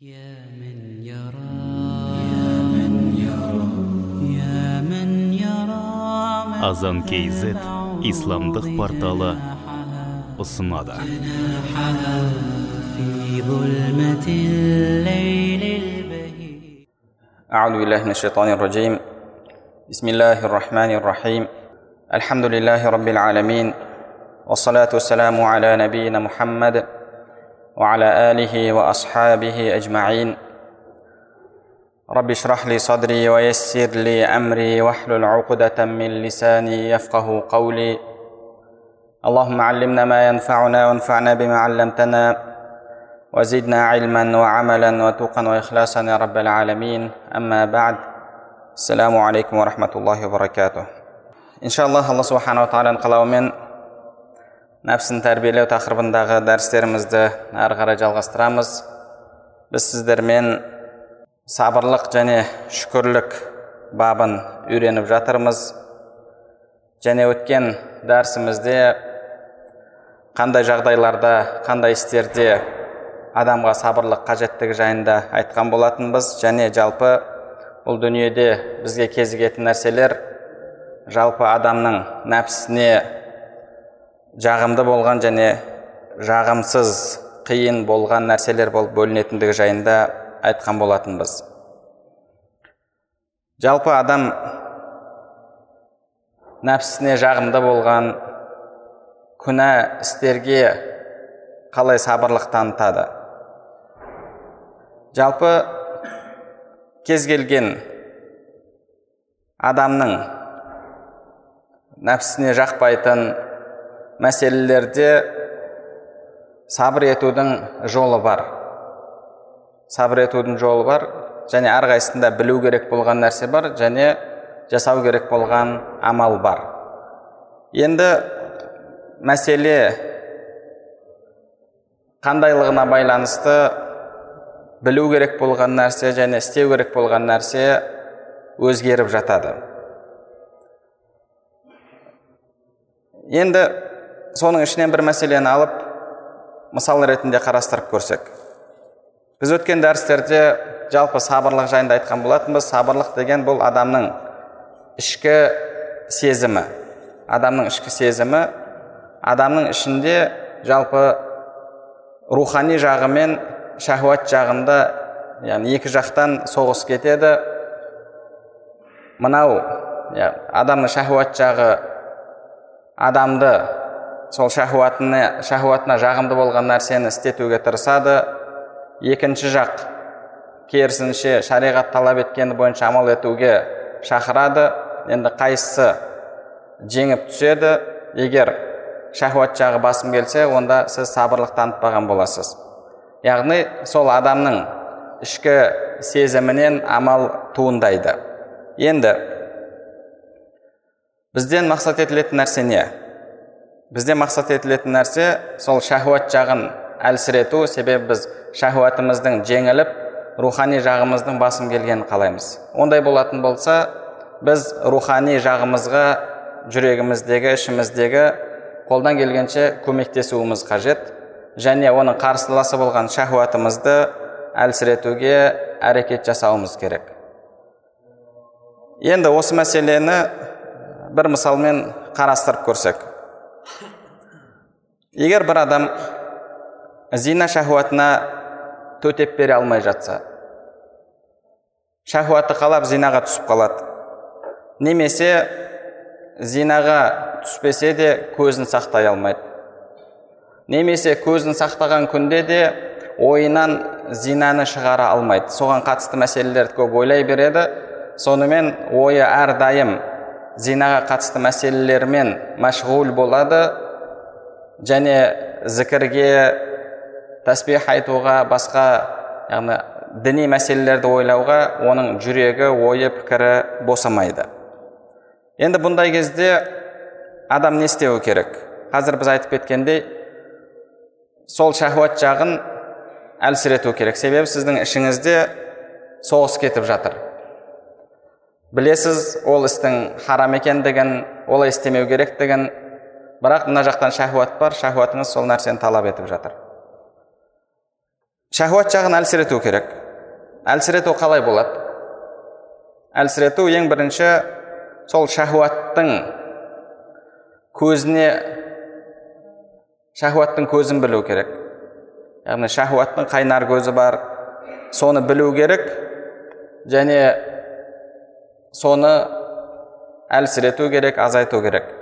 يا من يرى يا من يرى يا من يرى азан kz исламдық порталы ұсынады في ظلمة الليل البهيج أعوذ بالله من الشيطان الرجيم بسم الله الرحمن الرحيم الحمد لله رب العالمين والصلاة والسلام على نبينا محمد وعلى آله وأصحابه أجمعين. رب اشرح لي صدري ويسر لي أمري واحلل عقدة من لساني يفقه قولي. اللهم علمنا ما ينفعنا وانفعنا بما علمتنا وزدنا علما وعملا وتوقا وإخلاصا يا رب العالمين. أما بعد السلام عليكم ورحمة الله وبركاته. إن شاء الله الله سبحانه وتعالى قال нәпсін тәрбиелеу тақырыбындағы дәрістерімізді әрі қарай жалғастырамыз біз сіздермен сабырлық және шүкірлік бабын үйреніп жатырмыз және өткен дәрісімізде қандай жағдайларда қандай істерде адамға сабырлық қажеттігі жайында айтқан болатынбыз және жалпы бұл дүниеде бізге кезігетін нәрселер жалпы адамның нәпсісіне жағымды болған және жағымсыз қиын болған нәрселер болып бөлінетіндігі жайында айтқан болатынбыз. Жалпы адам нәпсісіне жағымды болған күнә істерге қалай сабырлық танытады? Жалпы кез келген адамның нәпсісіне жақпайтын мәселелерде сабыр етудің жолы бар. Сабыр етудің жолы бар және әрқайсысында білу керек болған нәрсе бар және жасау керек болған амал бар. Енді мәселе қандайлығына байланысты білу керек болған нәрсе және істеу керек болған нәрсе өзгеріп жатады. Енді соның ішінен бір мәселені алып мысал ретінде қарастырып көрсек. Біз өткен дәрістерде жалпы сабырлық жайында айтқан болатынбыз сабырлық деген бұл адамның ішкі сезімі. Адамның ішкі сезімі адамның ішінде жалпы рухани жағы мен шахуат жағында яғни екі жақтан соғыс кетеді. Мынау адамның шахуат жағы адамды сол шахуатына шахуатына жағымды болған нәрсені істетуге тырысады. Екінші жақ керісінше шариғат талап еткені бойынша амал етуге шақырады. Енді қайсысы жеңіп түседі? Егер шахуат жағы басым келсе онда сіз сабырлық танытпаған боласыз. Яғни сол адамның ішкі сезімінен амал туындайды. Енді бізден мақсат етілетін нәрсе не? Бізден мақсат етілетін нәрсе сол шахуат жағын әлсірету себебі біз шахуатымыздың жеңіліп рухани жағымыздың басым келгенін қалаймыз ондай болатын болса біз рухани жағымызға жүрегіміздегі ішіміздегі қолдан келгенше көмектесуіміз қажет және оның қарсыласы болған шахуатымызды әлсіретуге әрекет жасауымыз керек енді осы мәселені бір мысалмен қарастырып көрсек егер бір адам зина шахуатына төтеп бере алмай жатса шахуаты қалап зинаға түсіп қалады. Немесе зинаға түспесе де көзін сақтай алмайды. Немесе көзін сақтаған күнде де ойынан зинаны шығара алмайды. Соған қатысты мәселелерді көп ойлай береді. Сонымен ойы әрдайым зинаға қатысты мәселелермен мәшғул болады. Және зікірге тәсбих айтуға басқа яғни діни мәселелерді ойлауға оның жүрегі ойы пікірі босамайды. Енді бұндай кезде адам не істеуі керек? Қазір біз айтып кеткендей сол шахуат жағын әлсірету керек. Себебі сіздің ішіңізде соғыс кетіп жатыр. Білесіз ол істің харам екендігін олай істемеу керектігін бірақ мына жақтан шахуат бар шахуатыңыз сол нәрсені талап етіп жатыр. Шахуат жағын әлсірету керек. Әлсірету қалай болады? Әлсірету ең бірінші сол шахуаттың көзіне шахуаттың көзін білу керек. Яғни шахуаттың қайнар көзі бар соны білу керек және соны әлсірету керек азайту керек.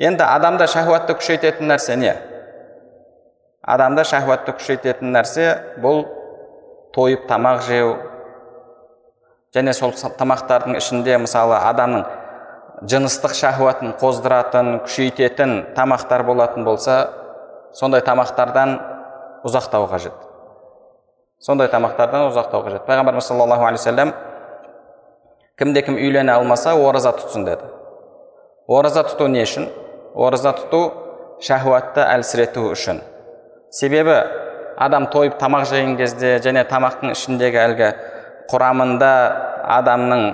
Енді адамда шахуатты күшейтетін нәрсе не адамда шахуатты күшейтетін нәрсе бұл тойып тамақ жеу және сол тамақтардың ішінде мысалы адамның жыныстық шахуатын қоздыратын күшейтетін тамақтар болатын болса сондай тамақтардан ұзақтау қажет сондай тамақтардан ұзақтау қажет пайғамбарымыз саллаллаху алейхи вассалам кімде кім үйлене алмаса ораза тұтсын деді ораза тұту не үшін ораза тұту шахуатты әлсірету үшін себебі адам тойып тамақ жеген кезде және тамақтың ішіндегі әлгі құрамында адамның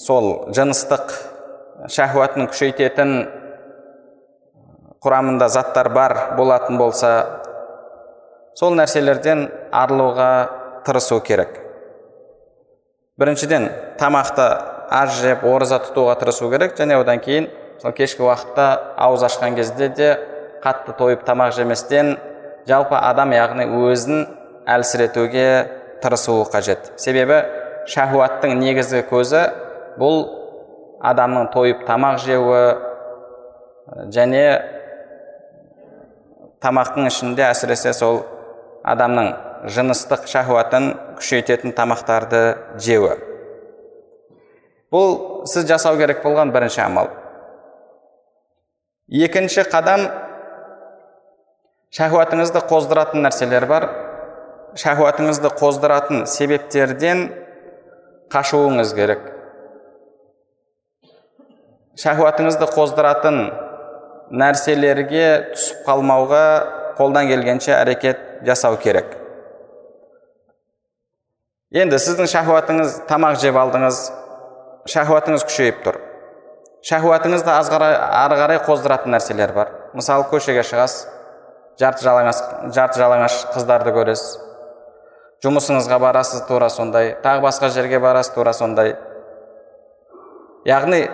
сол жыныстық шахуатын күшейтетін құрамында заттар бар болатын болса сол нәрселерден арылуға тырысу керек біріншіден тамақты аз жеп ораза тұтуға тырысу керек. Және одан кейін сол кешкі уақытта ауыз ашқан кезде де қатты тойып тамақ жеместен жалпы адам яғни өзін әлсіретуге тырысуы қажет. Себебі шахуаттың негізгі көзі бұл адамның тойып тамақ жеуі және тамақтың ішінде әсіресе сол адамның жыныстық шахуатын күшейтетін тамақтарды жеуі. Бұл сіз жасау керек болған бірінші амал. Екінші қадам шахуатыңызды қоздыратын нәрселер бар. Шахуатыңызды қоздыратын себептерден қашуыңыз керек. Шахуатыңызды қоздыратын нәрселерге түсіп қалмауға қолдан келгенше әрекет жасау керек. Енді сіздің шахуатыңыз тамақ жеп алдыңыз. Шахуатыңыз күшейіп тұр. Шахуатыңызды ары қарай қоздыратын нәрселер бар. Мысалы көшеге шығасыз жарты жалаңаш жарты жалаңаш қыздарды көресіз. Жұмысыңызға барасыз тура сондай тағы басқа жерге барасыз тура сондай. Яғни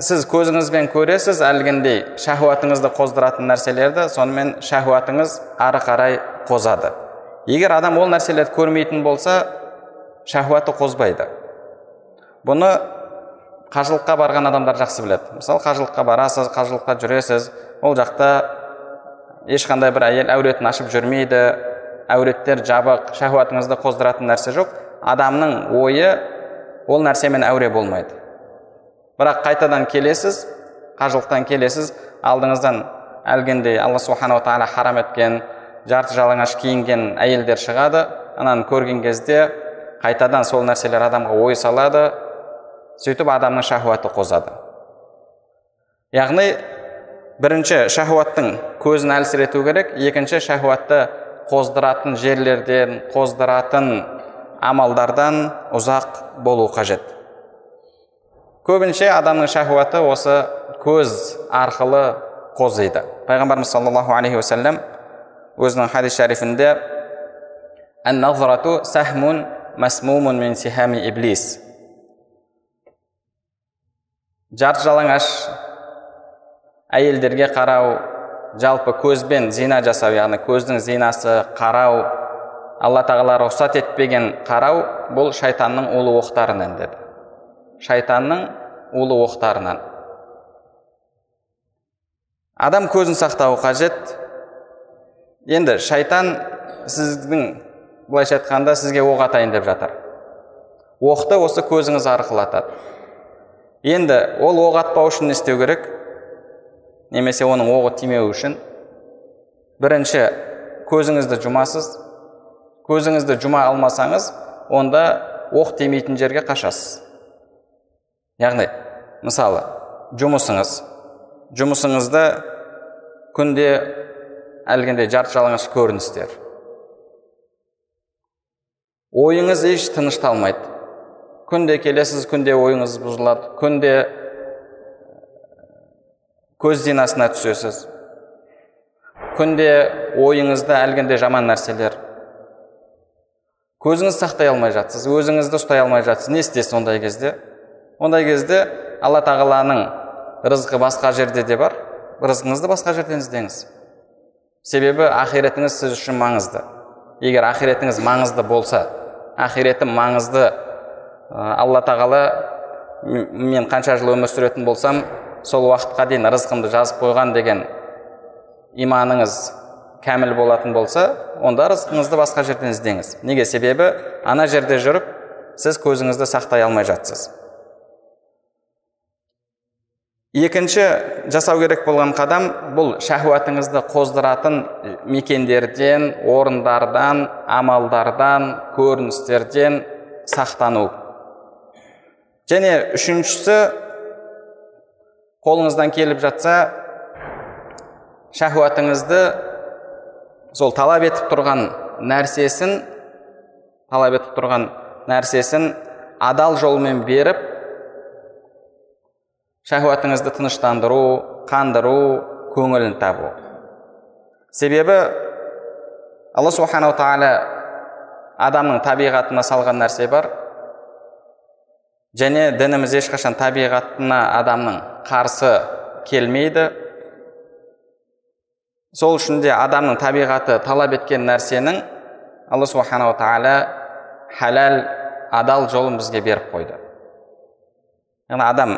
сіз көзіңізбен көресіз әлгіндей шахуатыңызды қоздыратын нәрселерді сонымен шахуатыңыз ары қарай қозады. Егер адам ол нәрселерді көрмейтін болса шахуаты қозбайды. Бұны қажылыққа барған адамдар жақсы біледі. Мысалы қажылыққа барасыз қажылыққа жүресіз ол жақта ешқандай бір әйел әуретін ашып жүрмейді әуреттер жабық шахуатыңызды қоздыратын нәрсе жоқ. Адамның ойы ол нәрсемен әуре болмайды. Бірақ қайтадан келесіз қажылықтан келесіз алдыңыздан әлгіндей алла субханала тағала харам еткен жарты жалаңаш киінген әйелдер шығады. Ананы көрген кезде қайтадан сол нәрселер адамға ой салады. Сөйтіп адамның шахуаты қозады. Яғни бірінші шахуаттың көзін әлсірету керек. Екінші шахуатты қоздыратын жерлерден қоздыратын амалдардан ұзақ болу қажет. Көбінше адамның шахуаты осы көз арқылы қозиды. Пайғамбарымыз саллаллаху алейхи уассалам өзінің хадис шарифінде сахмун масмумун мин сихами иблис жарты жалаңаш әйелдерге қарау жалпы көзбен зина жасау яғни көздің зинасы қарау алла тағала рұқсат етпеген қарау бұл шайтанның улы оқтарынан деді. Шайтанның улы оқтарынан. Адам көзін сақтауы қажет. Енді шайтан сіздің былайша айтқанда сізге оқ атайын деп жатыр. Оқты осы көзіңіз арқылы атады. Енді ол оқ атпау үшін не істеу керек? Немесе оның оғы тимеу үшін. Бірінші көзіңізді жұмасыз. Көзіңізді жұма алмасаңыз онда оқ тимейтін жерге қашасыз. Яғни мысалы жұмысыңыз. Жұмысыңызда күнде әлгіндей жарты жалаңаш көріністер. Ойыңыз еш тынышталмайды. Күнде келесіз күнде ойыңыз бұзылады. Күнде көз зинасына түсесіз. Күнде ойыңызда әлгінде жаман нәрселер. Көзіңіз сақтай алмай жатсыз өзіңізді ұстай алмай жатсыз. Не істейсіз ондай кезде? Ондай кезде алла тағаланың рызқы басқа жерде де бар. Рызқыңызды басқа жерден іздеңіз. Себебі ақиретіңіз сіз үшін маңызды. Егер ақиретіңіз маңызды болса ақиретім маңызды алла тағала мен қанша жыл өмір сүретін болсам сол уақытқа дейін рызқымды жазып қойған деген иманыңыз кәміл болатын болса онда рызқыңызды басқа жерден іздеңіз. Неге? Себебі ана жерде жүріп сіз көзіңізді сақтай алмай жатсыз. Екінші жасау керек болған қадам бұл шахуатыңызды қоздыратын мекендерден орындардан амалдардан көріністерден сақтану. Және үшіншісі қолыңыздан келіп жатса шахуатыңызды сол талап етіп тұрған нәрсесін талап етіп тұрған нәрсесін адал жолмен беріп шахуатыңызды тыныштандыру қандыру көңілін табу. Себебі алла субханала тағала адамның табиғатына салған нәрсе бар. Және дініміз ешқашан табиғатына адамның қарсы келмейді. Сол үшін де адамның табиғаты талап еткен нәрсенің алла субханала тағала халал адал жолын бізге беріп қойды. Яғни адам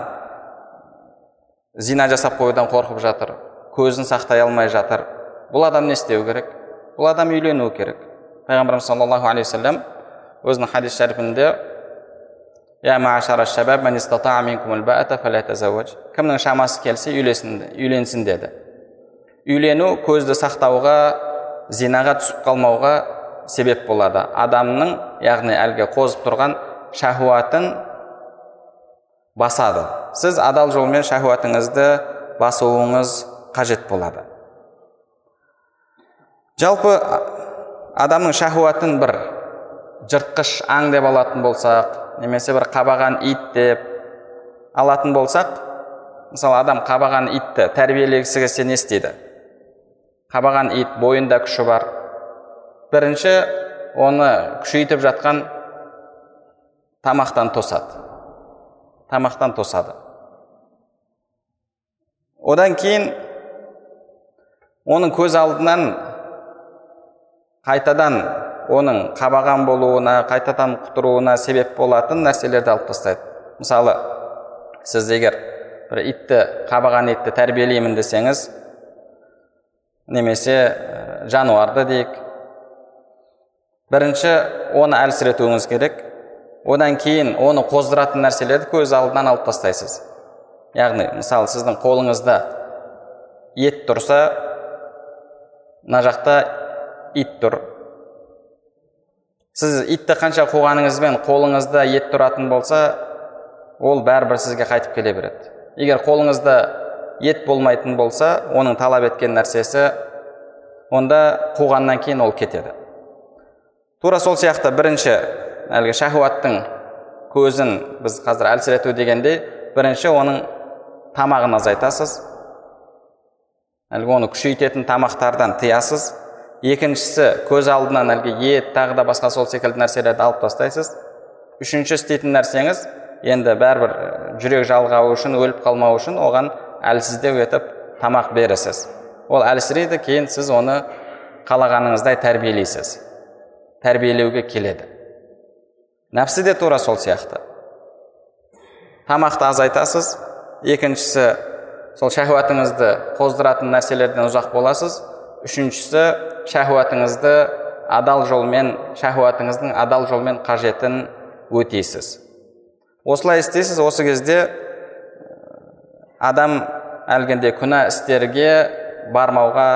зина жасап қоюдан қорқып жатыр көзін сақтай алмай жатыр. Бұл адам не істеу керек? Бұл адам үйлену керек. Пайғамбарымыз саллаллаху алейхи вассалам өзінің хадис шәріпінде кімнің шамасы келсе үйленсін деді үйлену көзді сақтауға зинаға түсіп қалмауға себеп болады адамның яғни әлгі қозып тұрған шахуатын басады сіз адал жолмен шахуатыңызды басуыңыз қажет болады жалпы адамның шахуатын бір жыртқыш аң деп алатын болсақ немесе бір қабаған ит деп алатын болсақ мысалы адам қабаған итті тәрбиелегісі келсе не істейді? Қабаған ит бойында күші бар. Бірінші оны күшейтіп жатқан тамақтан тосады. Тамақтан тосады. Одан кейін оның көз алдынан қайтадан оның қабаған болуына қайтадан құтыруына себеп болатын нәрселерді алып тастайды. Мысалы сіз егер бір итті қабаған итті тәрбиелеймін десеңіз немесе э, жануарды дейік. Бірінші оны әлсіретуіңіз керек. Одан кейін оны қоздыратын нәрселерді көз алдынан алып тастайсыз. Яғни мысалы сіздің қолыңызда ет тұрса мына жақта ит тұр. Сіз итті қанша қуғаныңызбен қолыңызда ет тұратын болса ол бәрібір сізге қайтып келе береді. Егер қолыңызда ет болмайтын болса оның талап еткен нәрсесі онда қуғаннан кейін ол кетеді. Тура сол сияқты бірінші әлгі шахуаттың көзін біз қазір әлсірету дегенде бірінші оның тамағын азайтасыз. Әлгі оны күшейтетін тамақтардан тыясыз. Екіншісі көз алдынан әлгі ет тағы да басқа сол секілді нәрселерді алып тастайсыз. Үшінші істейтін нәрсеңіз енді бәрібір жүрек жалғауы үшін өліп қалмау үшін оған әлсіздеу етіп тамақ бересіз. Ол әлсірейді кейін сіз оны қалағаныңыздай тәрбиелейсіз. Тәрбиелеуге келеді. Нәпсі де тура сол сияқты. Тамақты азайтасыз. Екіншісі сол шахуатыңызды қоздыратын нәрселерден ұзақ боласыз. Үшіншісі шахуатыңызды адал жолмен шахуатыңыздың адал жолмен қажетін өтейсіз. Осылай істейсіз осы кезде адам әлгінде күнә істерге бармауға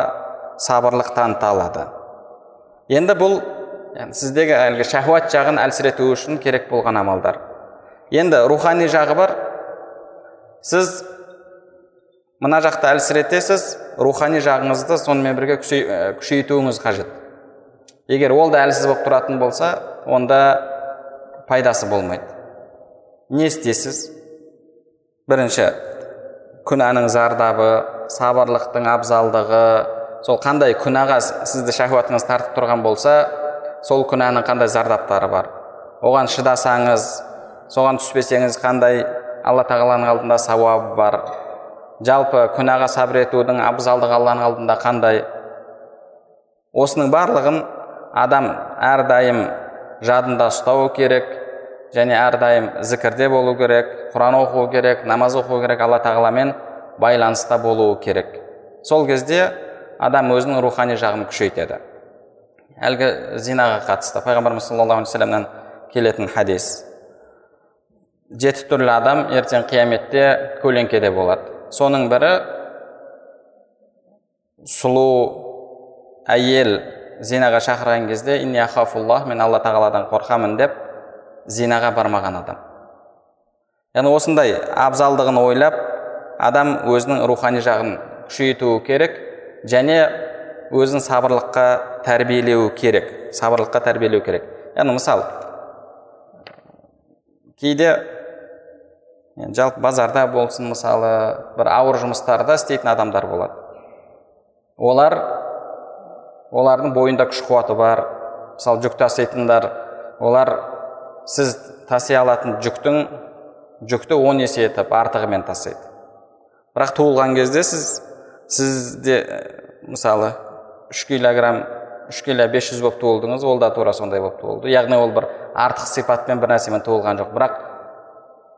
сабырлық таныта алады. Енді бұл сіздегі әлгі шахуат жағын әлсірету үшін керек болған амалдар. Енді рухани жағы бар. Сіз мына жақты әлсіретесіз рухани жағыңызды сонымен бірге күшейтуіңіз қажет. Егер ол да әлсіз болып тұратын болса онда пайдасы болмайды. Не істейсіз бірінші күнәнің зардабы сабырлықтың абзалдығы. Сол қандай күнәға сізді шахуатыңыз тартып тұрған болса сол күнәнің қандай зардаптары бар? Оған шыдасаңыз соған түспесеңіз қандай алла тағаланың алдында сауабы бар? Жалпы күнәға сабыр етудің абзалдығы алланың алдында қандай? Осының барлығын адам әрдайым жадында ұстауы керек және әрдайым зікірде болу керек құран оқу керек намаз оқу керек алла тағаламен байланыста болуы керек. Сол кезде адам өзінің рухани жағын күшейтеді. Әлгі зинаға қатысты пайғамбарымыз саллаллаху алейхи вассаламнан келетін хадис. Жеті түрлі адам ертең қияметте көлеңкеде болады. Соның бірі сұлу әйел зинаға шақырған кезде мен алла тағаладан қорқамын деп зинаға бармаған адам. Яғни осындай абзалдығын ойлап адам өзінің рухани жағын күшейтуі керек және өзін сабырлыққа тәрбиелеу керек сабырлыққа тәрбиелеу керек. Яғни мысалы кейде жалпы базарда болсын мысалы бір ауыр жұмыстарда істейтін адамдар болады. Олар олардың бойында күш қуаты бар. Мысалы жүк таситындар олар сіз таси алатын жүктің жүкті он есе етіп артығымен тасиды. Бірақ туылған кезде сіз сізде мысалы үш килограмм үш кило бес жүз болып туылдыңыз ол да тура сондай болып туылды. Яғни ол бір артық сипатпен бір нәрсемен туылған жоқ. Бірақ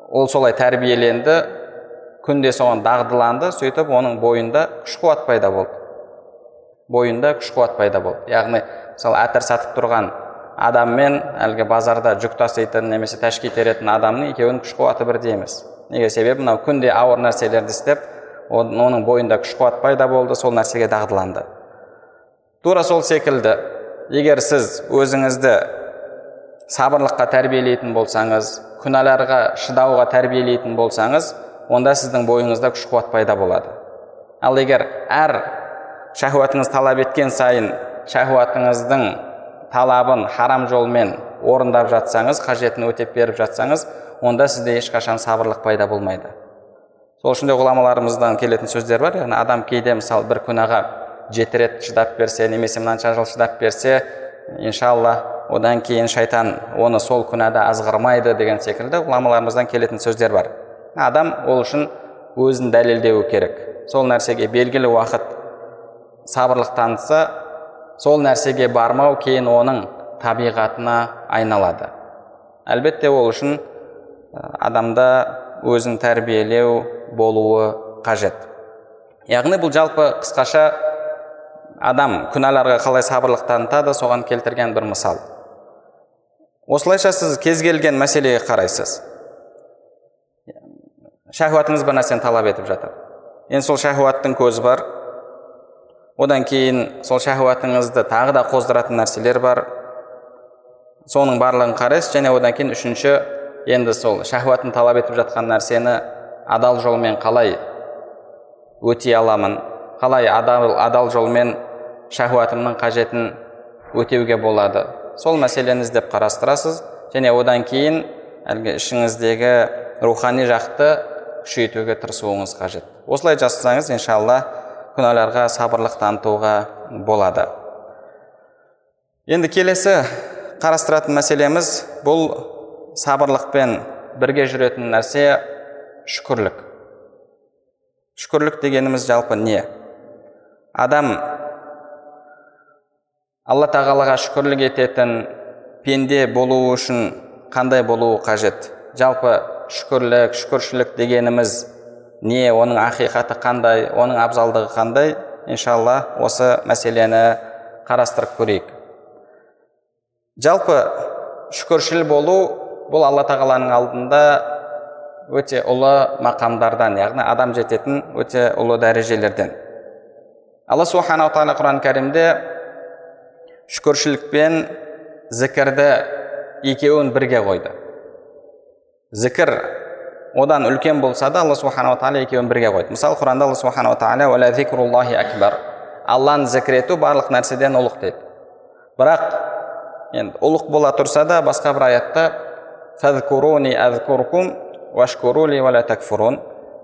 ол солай тәрбиеленді күнде соған дағдыланды сөйтіп оның бойында күш қуат пайда болды. Бойында күш қуат пайда болды. Яғни мысалы әтір сатып тұрған адам мен әлгі базарда жүк таситын немесе тәшки теретін адамның екеуінің күш қуаты бірдей емес. Неге? Себебі мынау күнде ауыр нәрселерді істеп оның бойында күш қуат пайда болды сол нәрсеге дағдыланды. Тура сол секілді. Егер сіз өзіңізді сабырлыққа тәрбиелейтін болсаңыз күнәларға шыдауға тәрбиелейтін болсаңыз онда сіздің бойыңызда күш қуат пайда болады. Ал егер әр шахуатыңыз талап еткен сайын шахуатыңыздың талабын харам жолмен орындап жатсаңыз қажетін өтеп беріп жатсаңыз онда сізде ешқашан сабырлық пайда болмайды. Сол үшін де ғұламаларымыздан келетін сөздер бар. Яғни адам кейде мысалы бір күнәға жеті рет шыдап берсе немесе мынанша жыл шыдап берсе иншалла одан кейін шайтан оны сол күнәда азғырмайды деген секілді ғұламаларымыздан келетін сөздер бар. Адам ол үшін өзін дәлелдеуі керек. Сол нәрсеге белгілі уақыт сабырлық танытса сол нәрсеге бармау кейін оның табиғатына айналады. Әлбетте ол үшін адамда өзін тәрбиелеу болуы қажет. Яғни бұл жалпы қысқаша адам күнәларға қалай сабырлық танытады соған келтірген бір мысал. Осылайша сіз кез келген мәселеге қарайсыз. Шахуатыңыз бір нәрсені талап етіп жатыр. Енді сол шахуаттың көзі бар. Одан кейін сол шахуатыңызды тағы да қоздыратын нәрселер бар. Соның барлығын қарайсыз және одан кейін үшінші енді сол шахуатын талап етіп жатқан нәрсені адал жолмен қалай өтей аламын қалай адал, адал жолмен шахуатымның қажетін өтеуге болады. Сол мәселені іздеп қарастырасыз. Және одан кейін әлгі ішіңіздегі рухани жақты күшейтуге тырысуыңыз қажет. Осылай жасасаңыз иншалла күнәларға сабырлық танытуға болады. Енді келесі қарастыратын мәселеміз бұл сабырлықпен бірге жүретін нәрсе шүкірлік. Шүкірлік дегеніміз жалпы не? Адам алла тағалаға шүкірлік ететін пенде болу үшін қандай болуы қажет? Жалпы шүкірлік шүкіршілік дегеніміз не? Оның ақиқаты қандай? Оның абзалдығы қандай? Иншалла осы мәселені қарастырып көрейік. Жалпы шүкіршіл болу бұл алла тағаланың алдында өте ұлы мақамдардан яғни адам жететін өте ұлы дәрежелерден. Алла субханала тағала құран кәрімде шүкіршілік пен зікірді екеуін бірге қойды зікір одан үлкен болса да алла субханала тағала екеуін бірге қойды мысалы құранда алла субханала тағала акбар алланы зікір ету барлық нәрседен ұлық дейді бірақ енді ұлық бола тұрса да басқа бір аятта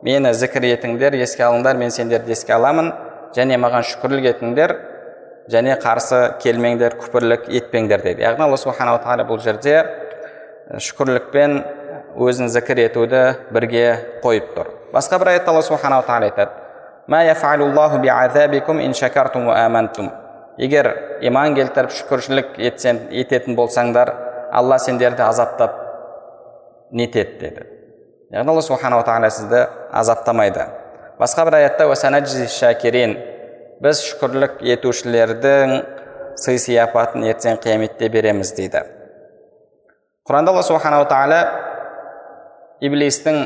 мені зікір етіңдер еске алыңдар мен сендерді еске аламын және маған шүкірлік етіңдер және қарсы келмеңдер күпірлік етпеңдер дейді. Яғни алла субханала тағала бұл жерде шүкірлікпен өзін зікір етуді бірге қойып тұр. Басқа бір аятта алла субханала тағала егер иман келтіріп шүкіршілік етсен, ететін болсаңдар алла сендерді азаптап нетеді деді. Яғни алла субханала тағала сізді азаптамайды. Басқа бір аятта біз шүкірлік етушілердің сый сияпатын ертең қияметте береміз дейді құранда алла субханала тағала иблистің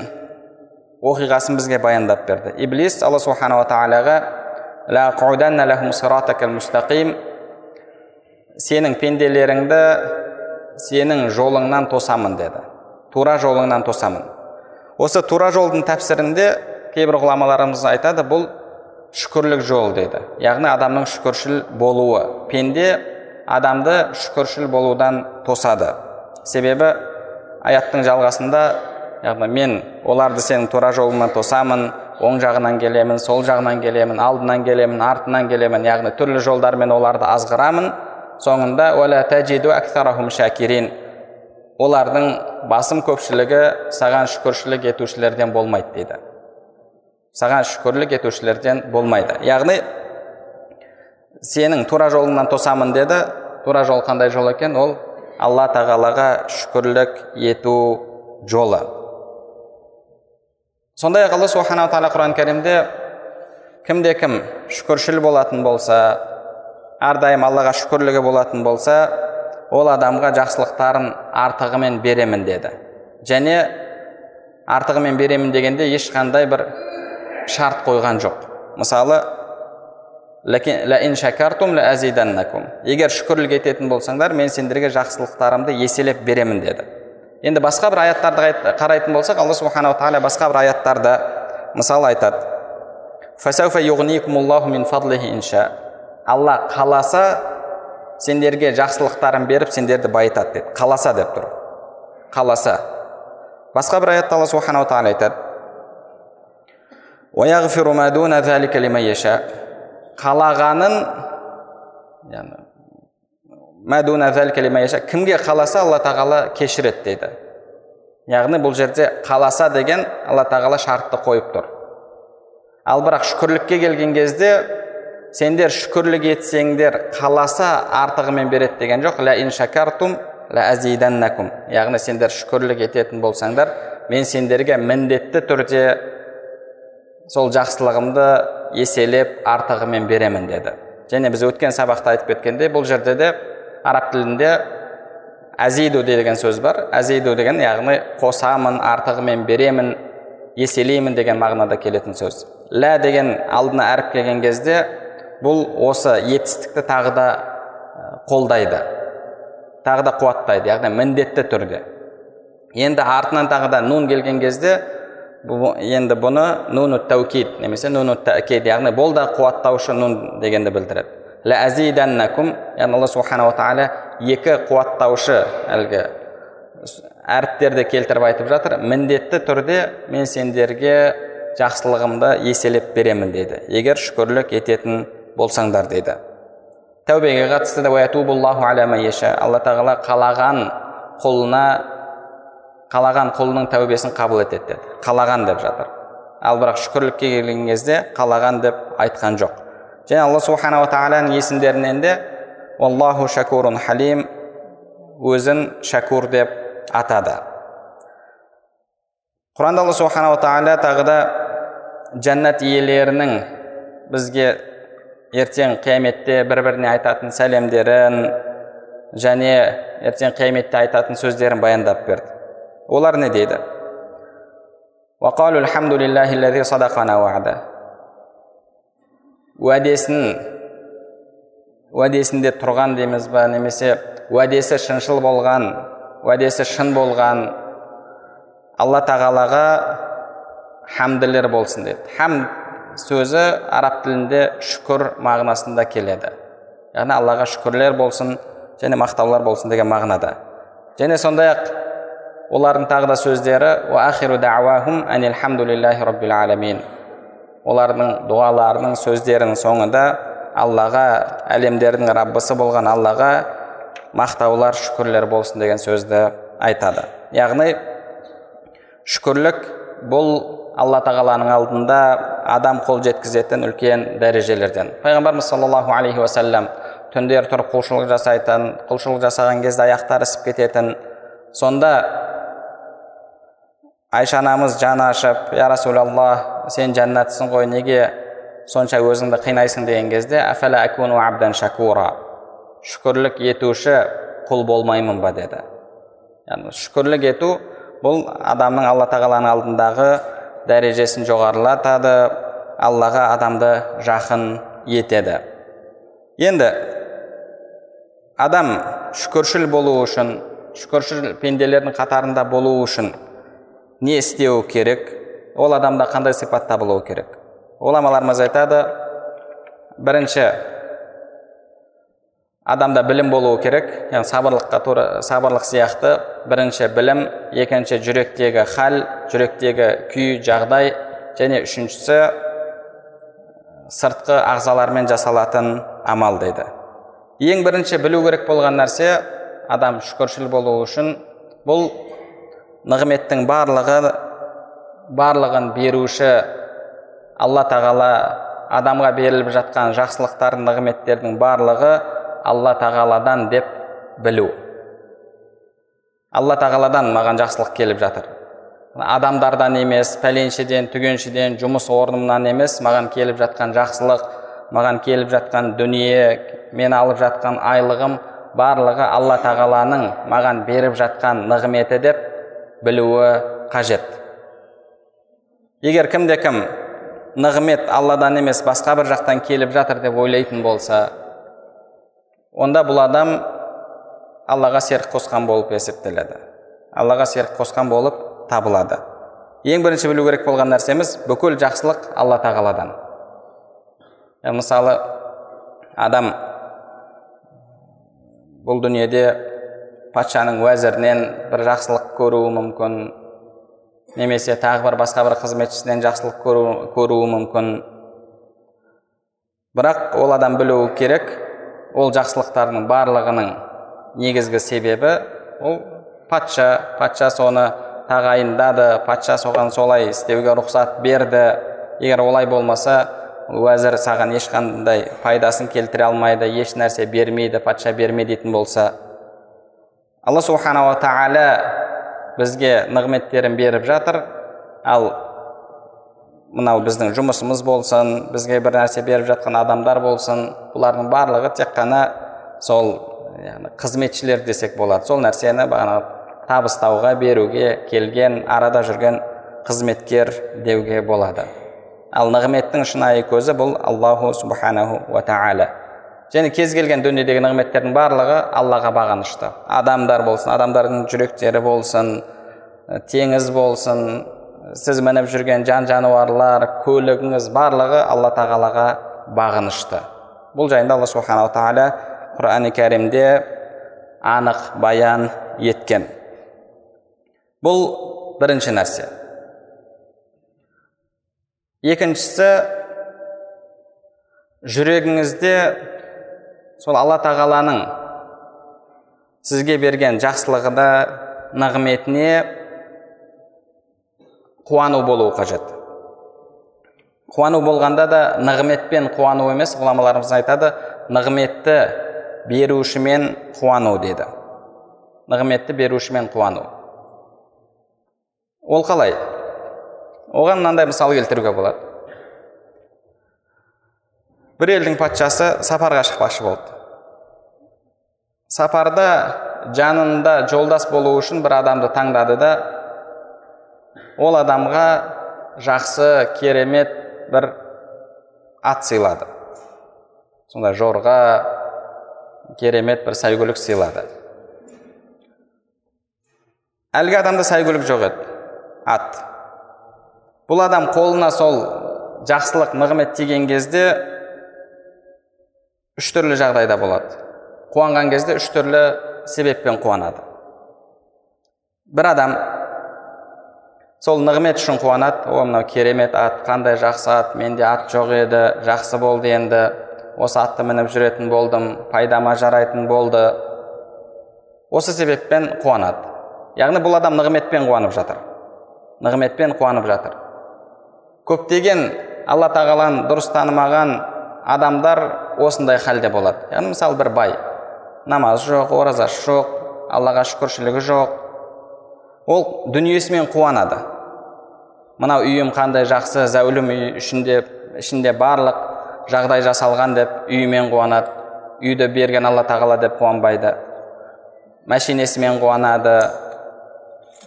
оқиғасын бізге баяндап берді иблис алла субханала тағалаға сенің пенделеріңді сенің жолыңнан тосамын деді тура жолыңнан тосамын осы тура жолдың тәпсірінде кейбір ғұламаларымыз айтады бұл шүкірлік жол дейді яғни адамның шүкіршіл болуы пенде адамды шүкіршіл болудан тосады себебі аяттың жалғасында яғни мен оларды сенің тура жолыңнан тосамын оң жағынан келемін сол жағынан келемін алдынан келемін артынан келемін яғни түрлі жолдармен оларды азғырамын соңында олардың басым көпшілігі саған шүкіршілік етушілерден болмайды дейді саған шүкірлік етушілерден болмайды. Яғни сенің тура жолыңнан тосамын деді. Тура жол қандай жол екен? Ол алла тағалаға шүкірлік ету жолы. Сондай ақ алла субханала тағала құран кәрімде кімде кім шүкіршіл болатын болса әрдайым аллаға шүкірлігі болатын болса ол адамға жақсылықтарын артығымен беремін деді. Және артығымен беремін дегенде ешқандай бір шарт қойған жоқ мысалы егер шүкірлік ететін болсаңдар мен сендерге жақсылықтарымды еселеп беремін деді енді басқа бір аяттарды қарайтын болсақ алла субханала тағала басқа бір аяттарда мысалы айтады алла қаласа сендерге жақсылықтарын беріп сендерді байытады деді қаласа деп тұр қаласа басқа бір аятта алла субханала тағала айтады қалағанын кімге қаласа алла тағала кешіреді дейді. Яғни бұл жерде қаласа деген алла тағала шартты қойып тұр. Ал бірақ шүкірлікке келген кезде сендер шүкірлік етсеңдер қаласа артығымен береді деген жоқ. Яғни сендер шүкірлік ететін болсаңдар мен сендерге міндетті түрде сол жақсылығымды еселеп артығымен беремін деді. Және біз өткен сабақта айтып кеткендей бұл жерде де араб тілінде әзиду деген сөз бар. Әзиду деген яғни қосамын артығымен беремін еселеймін деген мағынада келетін сөз. Лә деген алдына әріп келген кезде бұл осы етістікті тағы да қолдайды. Тағы да қуаттайды яғни міндетті түрде. Енді артынан тағы да нун келген кезде енді бұны нуну тәукид немесе нуну тәкид яғни бұл да қуаттаушы нун дегенді білдіреді. Яғни алла субханала тағала екі қуаттаушы әлгі әріптерді келтіріп айтып жатыр. Міндетті түрде мен сендерге жақсылығымды еселеп беремін деді егер шүкірлік ететін болсаңдар деді тәубеге қатысты да алла тағала қалаған құлына қалаған құлының тәубесін қабыл етеді деді. Қалаған деп жатыр. Ал бірақ шүкірлікке келген кезде қалаған деп айтқан жоқ. Және алла субханала тағаланың есімдерінен де аллаху шакурун халим өзін шәкур деп атады. Құранда алла субханала тағала тағы да жәннат иелерінің бізге ертең қияметте бір біріне айтатын сәлемдерін және ертең қияметте айтатын сөздерін баяндап берді олар не дейді? Уәдесін уәдесінде тұрған дейміз ба немесе уәдесі шыншыл болған уәдесі шын болған алла тағалаға хамділер болсын деді хам сөзі араб тілінде шүкір мағынасында келеді. Яғни аллаға шүкірлер болсын және мақтаулар болсын деген мағынада. Және сондай ақ олардың тағы да сөздері олардың дұғаларының сөздерінің соңында аллаға әлемдердің раббысы болған аллаға мақтаулар шүкірлер болсын деген сөзді айтады. Яғни шүкірлік бұл алла тағаланың алдында адам қол жеткізетін үлкен дәрежелерден. Пайғамбарымыз саллаллаху алейхи уассалам түндер тұрып құлшылық жасайтын құлшылық жасаған кезде аяқтары ісіп кететін сонда айша анамыз жаны ашып я расулаллах сен жәннатсың ғой неге сонша өзіңді қинайсың? деген кезде абдан шакура шүкірлік етуші құл болмаймын ба деді. Яғни шүкірлік ету бұл адамның алла тағаланың алдындағы дәрежесін жоғарылатады аллаға адамды жақын етеді. Енді адам шүкіршіл болу үшін шүкіршіл пенделердің қатарында болу үшін не істеу керек ол адамда қандай сипатта болуы керек? Ғұламаларымыз айтады бірінші адамда білім болуы керек яғни сабырлыққа тура сабырлық сияқты. Бірінші білім. Екінші жүректегі хал жүректегі күй жағдай. Және үшіншісі сыртқы ағзалармен жасалатын амал дейді. Ең бірінші білу керек болған нәрсе адам шүкіршіл болу үшін бұл нығметтің барлығы барлығын беруші алла тағала адамға беріліп жатқан жақсылықтар нығметтердің барлығы алла тағаладан деп білу. Алла тағаладан маған жақсылық келіп жатыр. Адамдардан емес пәленшеден түгеншеден жұмыс орнымнан емес маған келіп жатқан жақсылық маған келіп жатқан дүние мен алып жатқан айлығым барлығы алла тағаланың маған беріп жатқан нығметі деп білуі қажет. Егер кімде кім нығмет алладан емес басқа бір жақтан келіп жатыр деп ойлайтын болса онда бұл адам аллаға серік қосқан болып есептеледі. Аллаға серік қосқан болып табылады. Ең бірінші білу керек болған нәрсеміз бүкіл жақсылық алла тағаладан. Мысалы адам бұл дүниеде патшаның уәзірінен бір жақсылық көруі мүмкін немесе тағы бір басқа бір қызметшісінен жақсылық көру, көруі мүмкін. Бірақ ол адам білуі керек ол жақсылықтардың барлығының негізгі себебі ол патша. Патша соны тағайындады патша соған солай істеуге рұқсат берді. Егер олай болмаса уәзір саған ешқандай пайдасын келтіре алмайды еш нәрсе бермейді патша берме дейтін болса. Алла субханала тағала бізге нығметтерін беріп жатыр. Ал мынау біздің жұмысымыз болсын бізге бір нәрсе беріп жатқан адамдар болсын бұлардың барлығы тек қана сол яғни қызметшілер десек болады. Сол нәрсені бағана табыстауға беруге келген арада жүрген қызметкер деуге болады. Ал нығметтің шынайы көзі бұл аллаху субханаху уа тағала және кез келген дүниедегі нығметтердің барлығы аллаға бағынышты. Адамдар болсын адамдардың жүректері болсын теңіз болсын сіз мініп жүрген жан жануарлар көлігіңіз барлығы алла тағалаға бағынышты. Бұл жайында алла субханала тағала құрани кәрімде анық баян еткен. Бұл бірінші нәрсе. Екіншісі жүрегіңізде сол алла тағаланың сізге берген жақсылығына нығметіне қуану болуы қажет. Қуану болғанда да нығметпен қуану емес ғұламаларымыз айтады нығметті берушімен қуану деді. Нығметті берушімен қуану. Ол қалай? Оған мынандай мысал келтіруге болады. Бір елдің патшасы сапарға шықпақшы болды сапарда жанында жолдас болу үшін бір адамды таңдады да ол адамға жақсы керемет бір ат сыйлады сондай жорға керемет бір сәйгүлік сыйлады әлгі адамда сәйгүлік жоқ еді ат бұл адам қолына сол жақсылық нығмет тиген кезде үш түрлі жағдайда болады. Қуанған кезде үш түрлі себеппен қуанады. Бір адам сол нығмет үшін қуанады. О мынау керемет ат қандай жақсы ат менде ат жоқ еді жақсы болды енді осы атты мініп жүретін болдым пайдама жарайтын болды осы себеппен қуанады. Яғни бұл адам нығметпен қуанып жатыр. Нығметпен қуанып жатыр. Көптеген алла тағаланы дұрыс танымаған адамдар осындай халде болады. Яғни мысалы бір бай. Намазы жоқ оразасы жоқ аллаға шүкіршілігі жоқ. Ол дүниесімен қуанады. Мынау үйім қандай жақсы зәулім үй ішінде ішінде барлық жағдай жасалған деп үйімен қуанады. Үйді берген алла тағала деп қуанбайды. Мәшинесімен қуанады.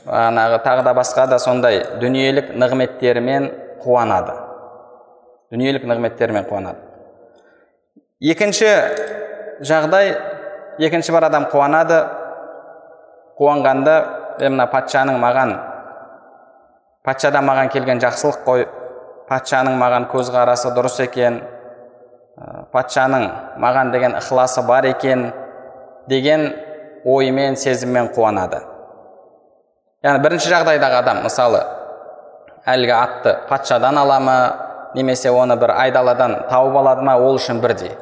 Бағанағы тағы да басқа да сондай дүниелік нығметтерімен қуанады. Дүниелік нығметтерімен қуанады. Екінші жағдай екінші бір адам қуанады қуанғанда е мына патшаның маған патшадан маған келген жақсылық қой патшаның маған көзқарасы дұрыс екен патшаның маған деген ықыласы бар екен деген оймен сезіммен қуанады. Яғни бірінші жағдайдағы адам мысалы әлгі атты патшадан ала ма немесе оны бір айдаладан тауып алады ма ол үшін бірдей.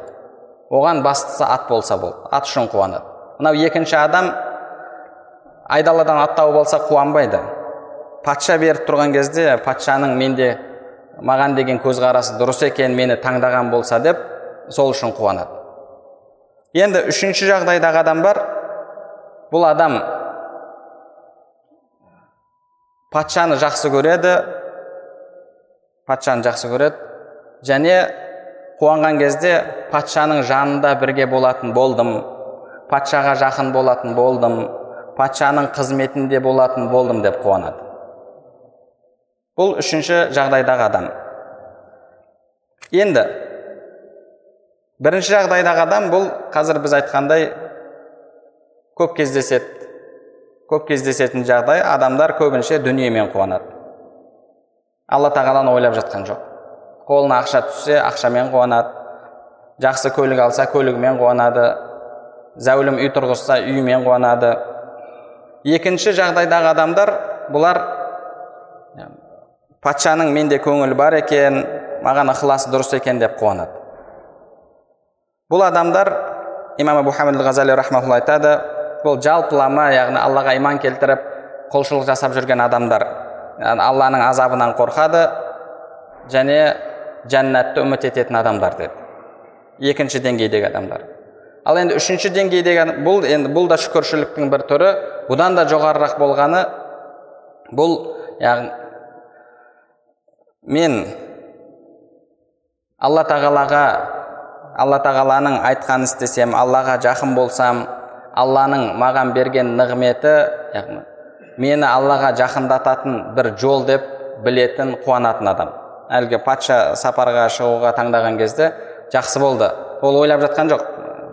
Оған бастысы ат болса болды ат үшін қуанады. Мынау екінші адам айдаладан ат тауып алса қуанбайды. Патша беріп тұрған кезде патшаның менде маған деген көзқарасы дұрыс екен мені таңдаған болса деп сол үшін қуанады. Енді үшінші жағдайдағы адам бар. Бұл адам патшаны жақсы көреді патшаны жақсы көреді және қуанған кезде патшаның жанында бірге болатын болдым. Патшаға жақын болатын болдым. Патшаның қызметінде болатын болдым деп қуанады. Бұл үшінші жағдайдағы адам. Енді бірінші жағдайдағы адам бұл қазір біз айтқандай көп кездеседі көп кездесетін жағдай адамдар көбінше дүниемен қуанады. Алла тағаланы ойлап жатқан жоқ. Қолына ақша түссе ақшамен қуанады. Жақсы көлік алса көлігімен қуанады. Зәулім үй тұрғызса үйімен қуанады. Екінші жағдайдағы адамдар бұлар патшаның менде көңілі бар екен маған ықыласы дұрыс екен деп қуанады. Бұл адамдар имам абу хамид ғазали айтады бұл жалпылама яғни аллаға иман келтіріп құлшылық жасап жүрген адамдар. Алланың азабынан қорқады және жәннатты үміт ететін адамдар деді екінші деңгейдегі адамдар ал енді үшінші деңгейдегі бұл енді бұл да шүкіршіліктің бір түрі бұдан да жоғарырақ болғаны бұл яғни мен алла тағалаға алла тағаланың айтқанын істесем аллаға жақын болсам алланың маған берген нығметі яғни мені аллаға жақындататын бір жол деп білетін қуанатын адам әлгі патша сапарға шығуға таңдаған кезде жақсы болды. Ол ойлап жатқан жоқ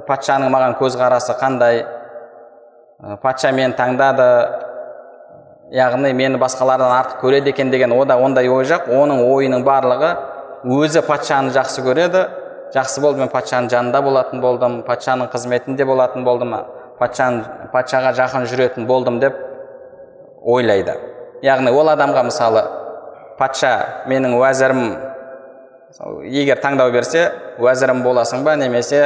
патшаның маған көзқарасы қандай патша мені таңдады яғни мені басқалардан артық көреді екен деген ода ондай ой жоқ. Оның ойының барлығы өзі патшаны жақсы көреді. Жақсы болды мен патшаның жанында болатын болдым патшаның қызметінде болатын болдым патшаны патшаға жақын жүретін болдым деп ойлайды. Яғни ол адамға мысалы патша менің уәзірім егер таңдау берсе уәзірім боласың ба немесе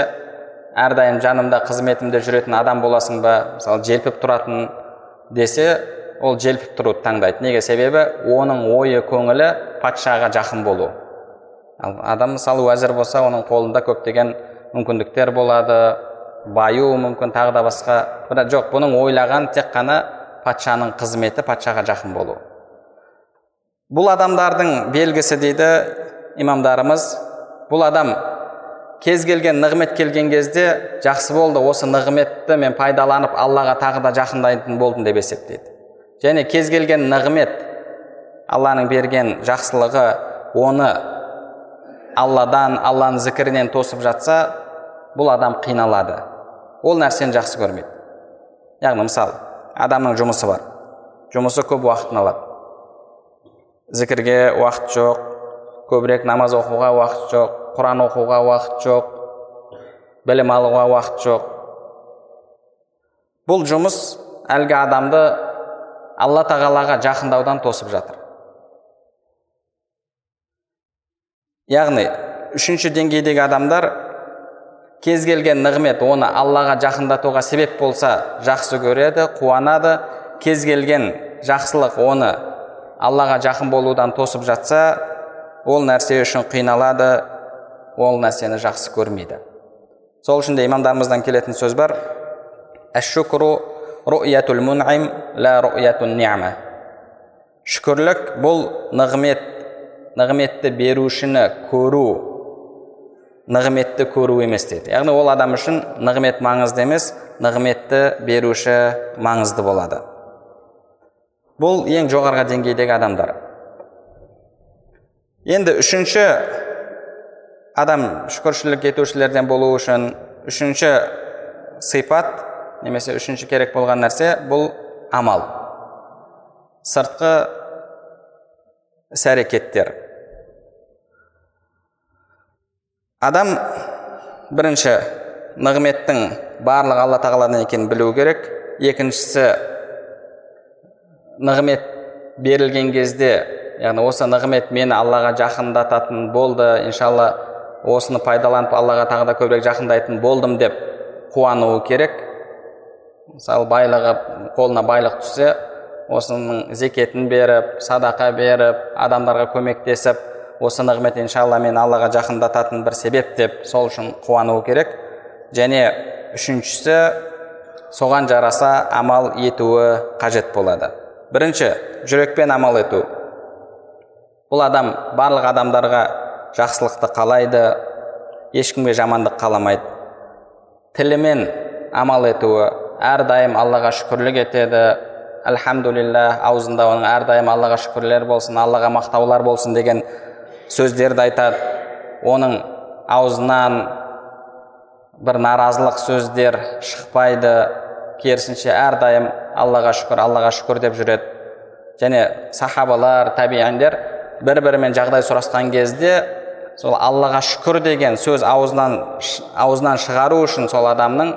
әрдайым жанымда қызметімде жүретін адам боласың ба мысалы желпіп тұратын десе ол желпіп тұруды таңдайды. Неге? Себебі оның ойы көңілі патшаға жақын болу. Ал адам мысалы уәзір болса оның қолында көптеген мүмкіндіктер болады баю мүмкін тағы да басқа. Бірақ жоқ бұның ойлаған тек қана патшаның қызметі патшаға жақын болу. Бұл адамдардың белгісі дейді имамдарымыз. Бұл адам кез келген нығмет келген кезде жақсы болды осы нығметті мен пайдаланып аллаға тағы да жақындайтын болдым деп есептейді. Және кез келген нығмет алланың берген жақсылығы оны алладан алланың зікірінен тосып жатса бұл адам қиналады. Ол нәрсені жақсы көрмейді. Яғни мысалы адамның жұмысы бар. Жұмысы көп уақытын алады зікірге уақыт жоқ көбірек намаз оқуға уақыт жоқ құран оқуға уақыт жоқ білім алуға уақыт жоқ бұл жұмыс әлгі адамды алла тағалаға жақындаудан тосып жатыр. Яғни үшінші деңгейдегі адамдар кез келген нығмет оны аллаға жақындатуға себеп болса жақсы көреді қуанады кез келген жақсылық оны аллаға жақын болудан тосып жатса ол нәрсе үшін қиналады ол нәрсені жақсы көрмейді. Сол үшін де имамдарымыздан келетін сөз бар. Шүкірлік бұл нығмет нығметті берушіні көру нығметті көру емес дейді. Яғни ол адам үшін нығмет маңызды емес нығметті беруші маңызды болады. Бұл ең жоғарғы деңгейдегі адамдар. Енді үшінші адам шүкіршілік етушілерден болу үшін үшінші сипат немесе үшінші керек болған нәрсе бұл амал. Сыртқы іс әрекеттер. Адам бірінші нығметтің барлығы алла тағаладан екенін білу керек. Екіншісі нығмет берілген кезде яғни осы нығмет мені аллаға жақындататын болды иншалла осыны пайдаланып аллаға тағы да көбірек жақындайтын болдым деп қуануы керек. Мысалы байлығы қолына байлық түссе осының зекетін беріп садақа беріп адамдарға көмектесіп осы нығмет иншалла мен аллаға жақындататын бір себеп деп сол үшін қуануы керек. Және үшіншісі соған жараса амал етуі қажет болады. Бірінші жүрекпен амал ету. Бұл адам барлық адамдарға жақсылықты қалайды ешкімге жамандық қаламайды. Тілімен амал етуі әрдайым аллаға шүкірлік етеді. Альхамдулилля аузында оның әрдайым аллаға шүкірлер болсын аллаға мақтаулар болсын деген сөздерді айтады. Оның аузынан бір наразылық сөздер шықпайды. Керісінше әрдайым аллаға шүкір аллаға шүкір деп жүреді. Және сахабалар табиандер бір бірімен жағдай сұрасқан кезде сол аллаға шүкір деген сөз аузынан аузынан шығару үшін сол адамның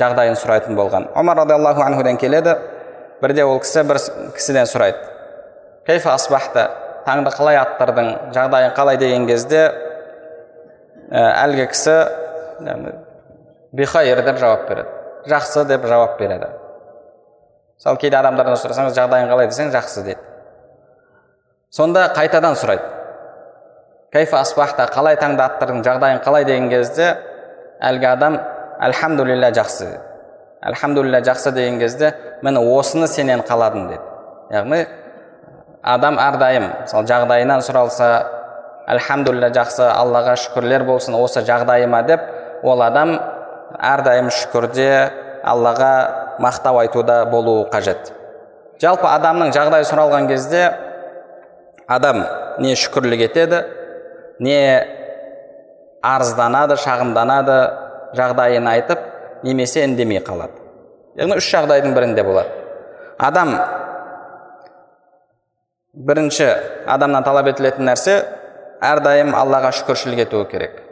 жағдайын сұрайтын болған. Омар радиаллаху анхуден келеді. Бірде ол кісі бір кісіден сұрайды. Кайфа асбахта? Таңды қалай аттырдың? Жағдайың қалай? деген кезде ә, әлгі кісі бихайыр деп жауап береді. Жақсы деп жауап береді. Мысалы кейде адамдардан сұрасаңыз жағдайың қалай десең жақсы дейді. Сонда қайтадан сұрайды. Кайфа асбахта қалай таңды аттырдың жағдайың қалай деген кезде әлгі адам альхамдулилля жақсы альхамдулилля жақсы деген кезде міне осыны сенен қаладым деді яғни адам әрдайым мысалы жағдайынан сұралса альхамдулилля жақсы аллаға шүкірлер болсын осы жағдайыма деп ол адам әрдайым шүкірде аллаға мақтау айтуда болуы қажет. Жалпы адамның жағдайы сұралған кезде адам не шүкірлік етеді не арызданады шағымданады жағдайын айтып немесе үндемей қалады. Яғни үш жағдайдың бірінде болады. Адам бірінші адамнан талап етілетін нәрсе әрдайым аллаға шүкіршілік етуі керек.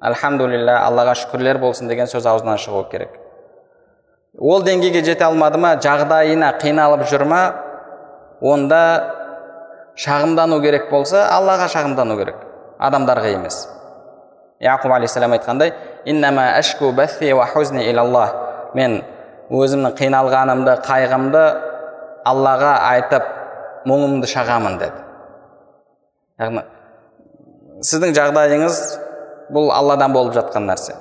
Альхамдулилля аллаға шүкірлер болсын деген сөз аузынан шығуы керек ол деңгейге жете алмады ма жағдайына қиналып жүр ма онда шағымдану керек болса аллаға шағымдану керек адамдарға емес яқуб алейхисалам айтқандай мен өзімнің қиналғанымды қайғымды аллаға айтып мұңымды шағамын деді яғни сіздің жағдайыңыз бұл алладан болып жатқан нәрсе.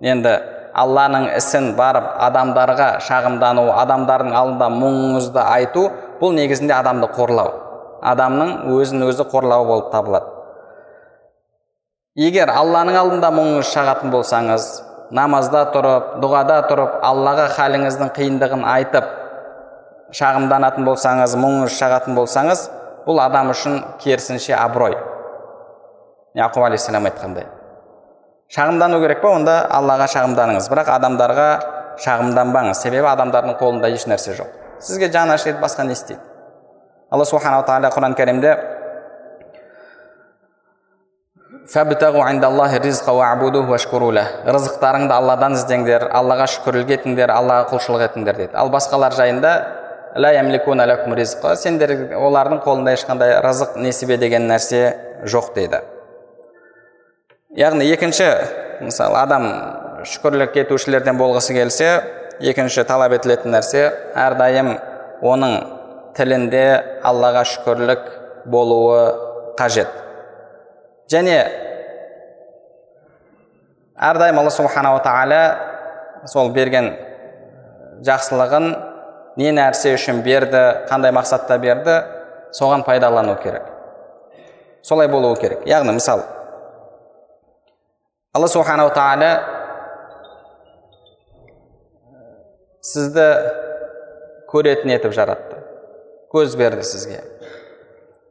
Енді алланың ісін барып адамдарға шағымдану адамдардың алдында мұңыңызды айту бұл негізінде адамды қорлау. Адамның өзін өзі қорлауы болып табылады. Егер алланың алдында мұңыңыз шағатын болсаңыз намазда тұрып дұғада тұрып аллаға халіңіздің қиындығын айтып шағымданатын болсаңыз мұңыңыз шағатын болсаңыз бұл адам үшін керісінше абырой. Яқуб алейхисалам айтқандай. Шағымдану керек па? Онда аллаға шағымданыңыз. Бірақ адамдарға шағымданбаңыз. Себебі адамдардың қолында еш нәрсе жоқ. Сізге жаны ашиды басқа не істейді? Алла субханала тағала құран кәрімде рызықтарыңды алладан іздеңдер аллаға шүкірлік етіңдер аллаға құлшылық етіңдер дейді. Ал басқалар жайында сендер олардың қолында ешқандай рызық несібе деген нәрсе жоқ дейді. Яғни екінші мысалы адам шүкірлік етушілерден болғысы келсе екінші талап етілетін нәрсе әрдайым оның тілінде аллаға шүкірлік болуы қажет. Және әрдайым алла субханала тағала сол берген жақсылығын не нәрсе үшін берді қандай мақсатта берді соған пайдалану керек. Солай болуы керек. Яғни мысалы алла субханала тағала сізді көретін етіп жаратты көз берді сізге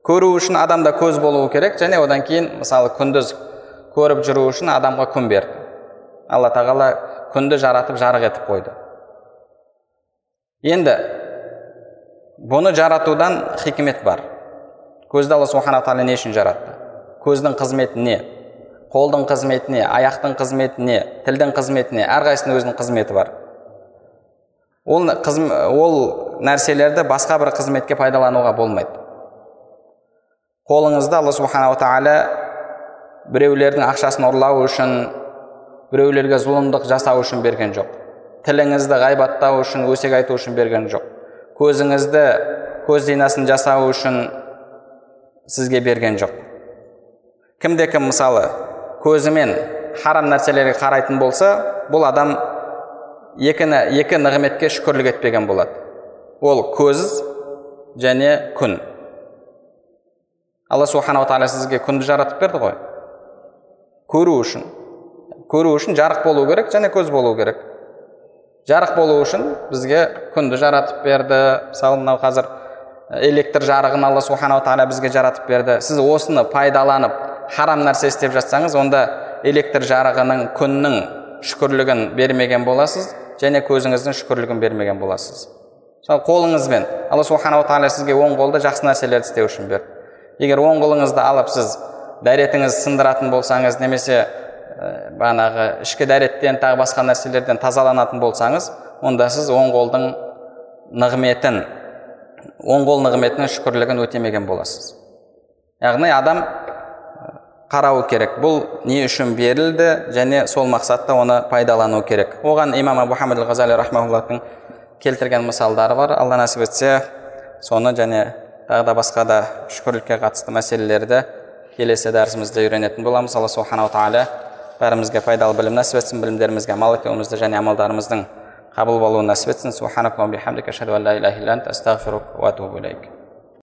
көру үшін адамда көз болуы керек және одан кейін мысалы күндіз көріп жүру үшін адамға күн берді алла тағала күнді жаратып жарық етіп қойды енді бұны жаратудан хикмет бар көзді алла субхана тағала не үшін жаратты көздің қызметі не қолдың қызметі не аяқтың қызметі не тілдің қызметі не әрқайсысының өзінің қызметі бар. Ол, ол нәрселерді басқа бір қызметке пайдалануға болмайды. Қолыңызды алла субханала тағала біреулердің ақшасын ұрлау үшін біреулерге зұлымдық жасау үшін берген жоқ. Тіліңізді ғайбаттау үшін өсек айту үшін берген жоқ. Көзіңізді көз зинасын жасау үшін сізге берген жоқ. Кімде кім мысалы көзімен харам нәрселерге қарайтын болса бұл адам екі, екі нығметке шүкірлік етпеген болады. Ол көз және күн. Алла субханала тағала сізге күнді жаратып берді ғой. Көру үшін. Көру үшін жарық болу керек және көз болу керек. Жарық болу үшін бізге күнді жаратып берді. Мысалы мынау қазір электр жарығын алла субханала тағала бізге жаратып берді. Сіз осыны пайдаланып харам нәрсе істеп жатсаңыз онда электр жарығының күннің шүкірлігін бермеген боласыз және көзіңіздің шүкірлігін бермеген боласыз. Мысалы қолыңызбен алла субханала тағала сізге оң қолды жақсы нәрселерді істеу үшін берді. Егер оң қолыңызды алып сіз дәретіңізді сындыратын болсаңыз немесе бағанағы ішкі дәреттен тағы басқа нәрселерден тазаланатын болсаңыз онда сіз оң қолдың нығметін оң қол нығметінің шүкірлігін өтемеген боласыз. Яғни адам қарау керек. Бұл не үшін берілді және сол мақсатта оны пайдалану керек. Оған имам абу ғазали келтірген мысалдары бар. Алла нәсіп етсе соны және тағы да басқа да шүкірлікке қатысты мәселелерді келесі дәрісімізде үйренетін боламыз. Алла субханала тағала бәрімізге пайдалы білім нәсіп етсін білімдерімізге амал етуімізді және амалдарымыздың қабыл болуын нәсіп етсін.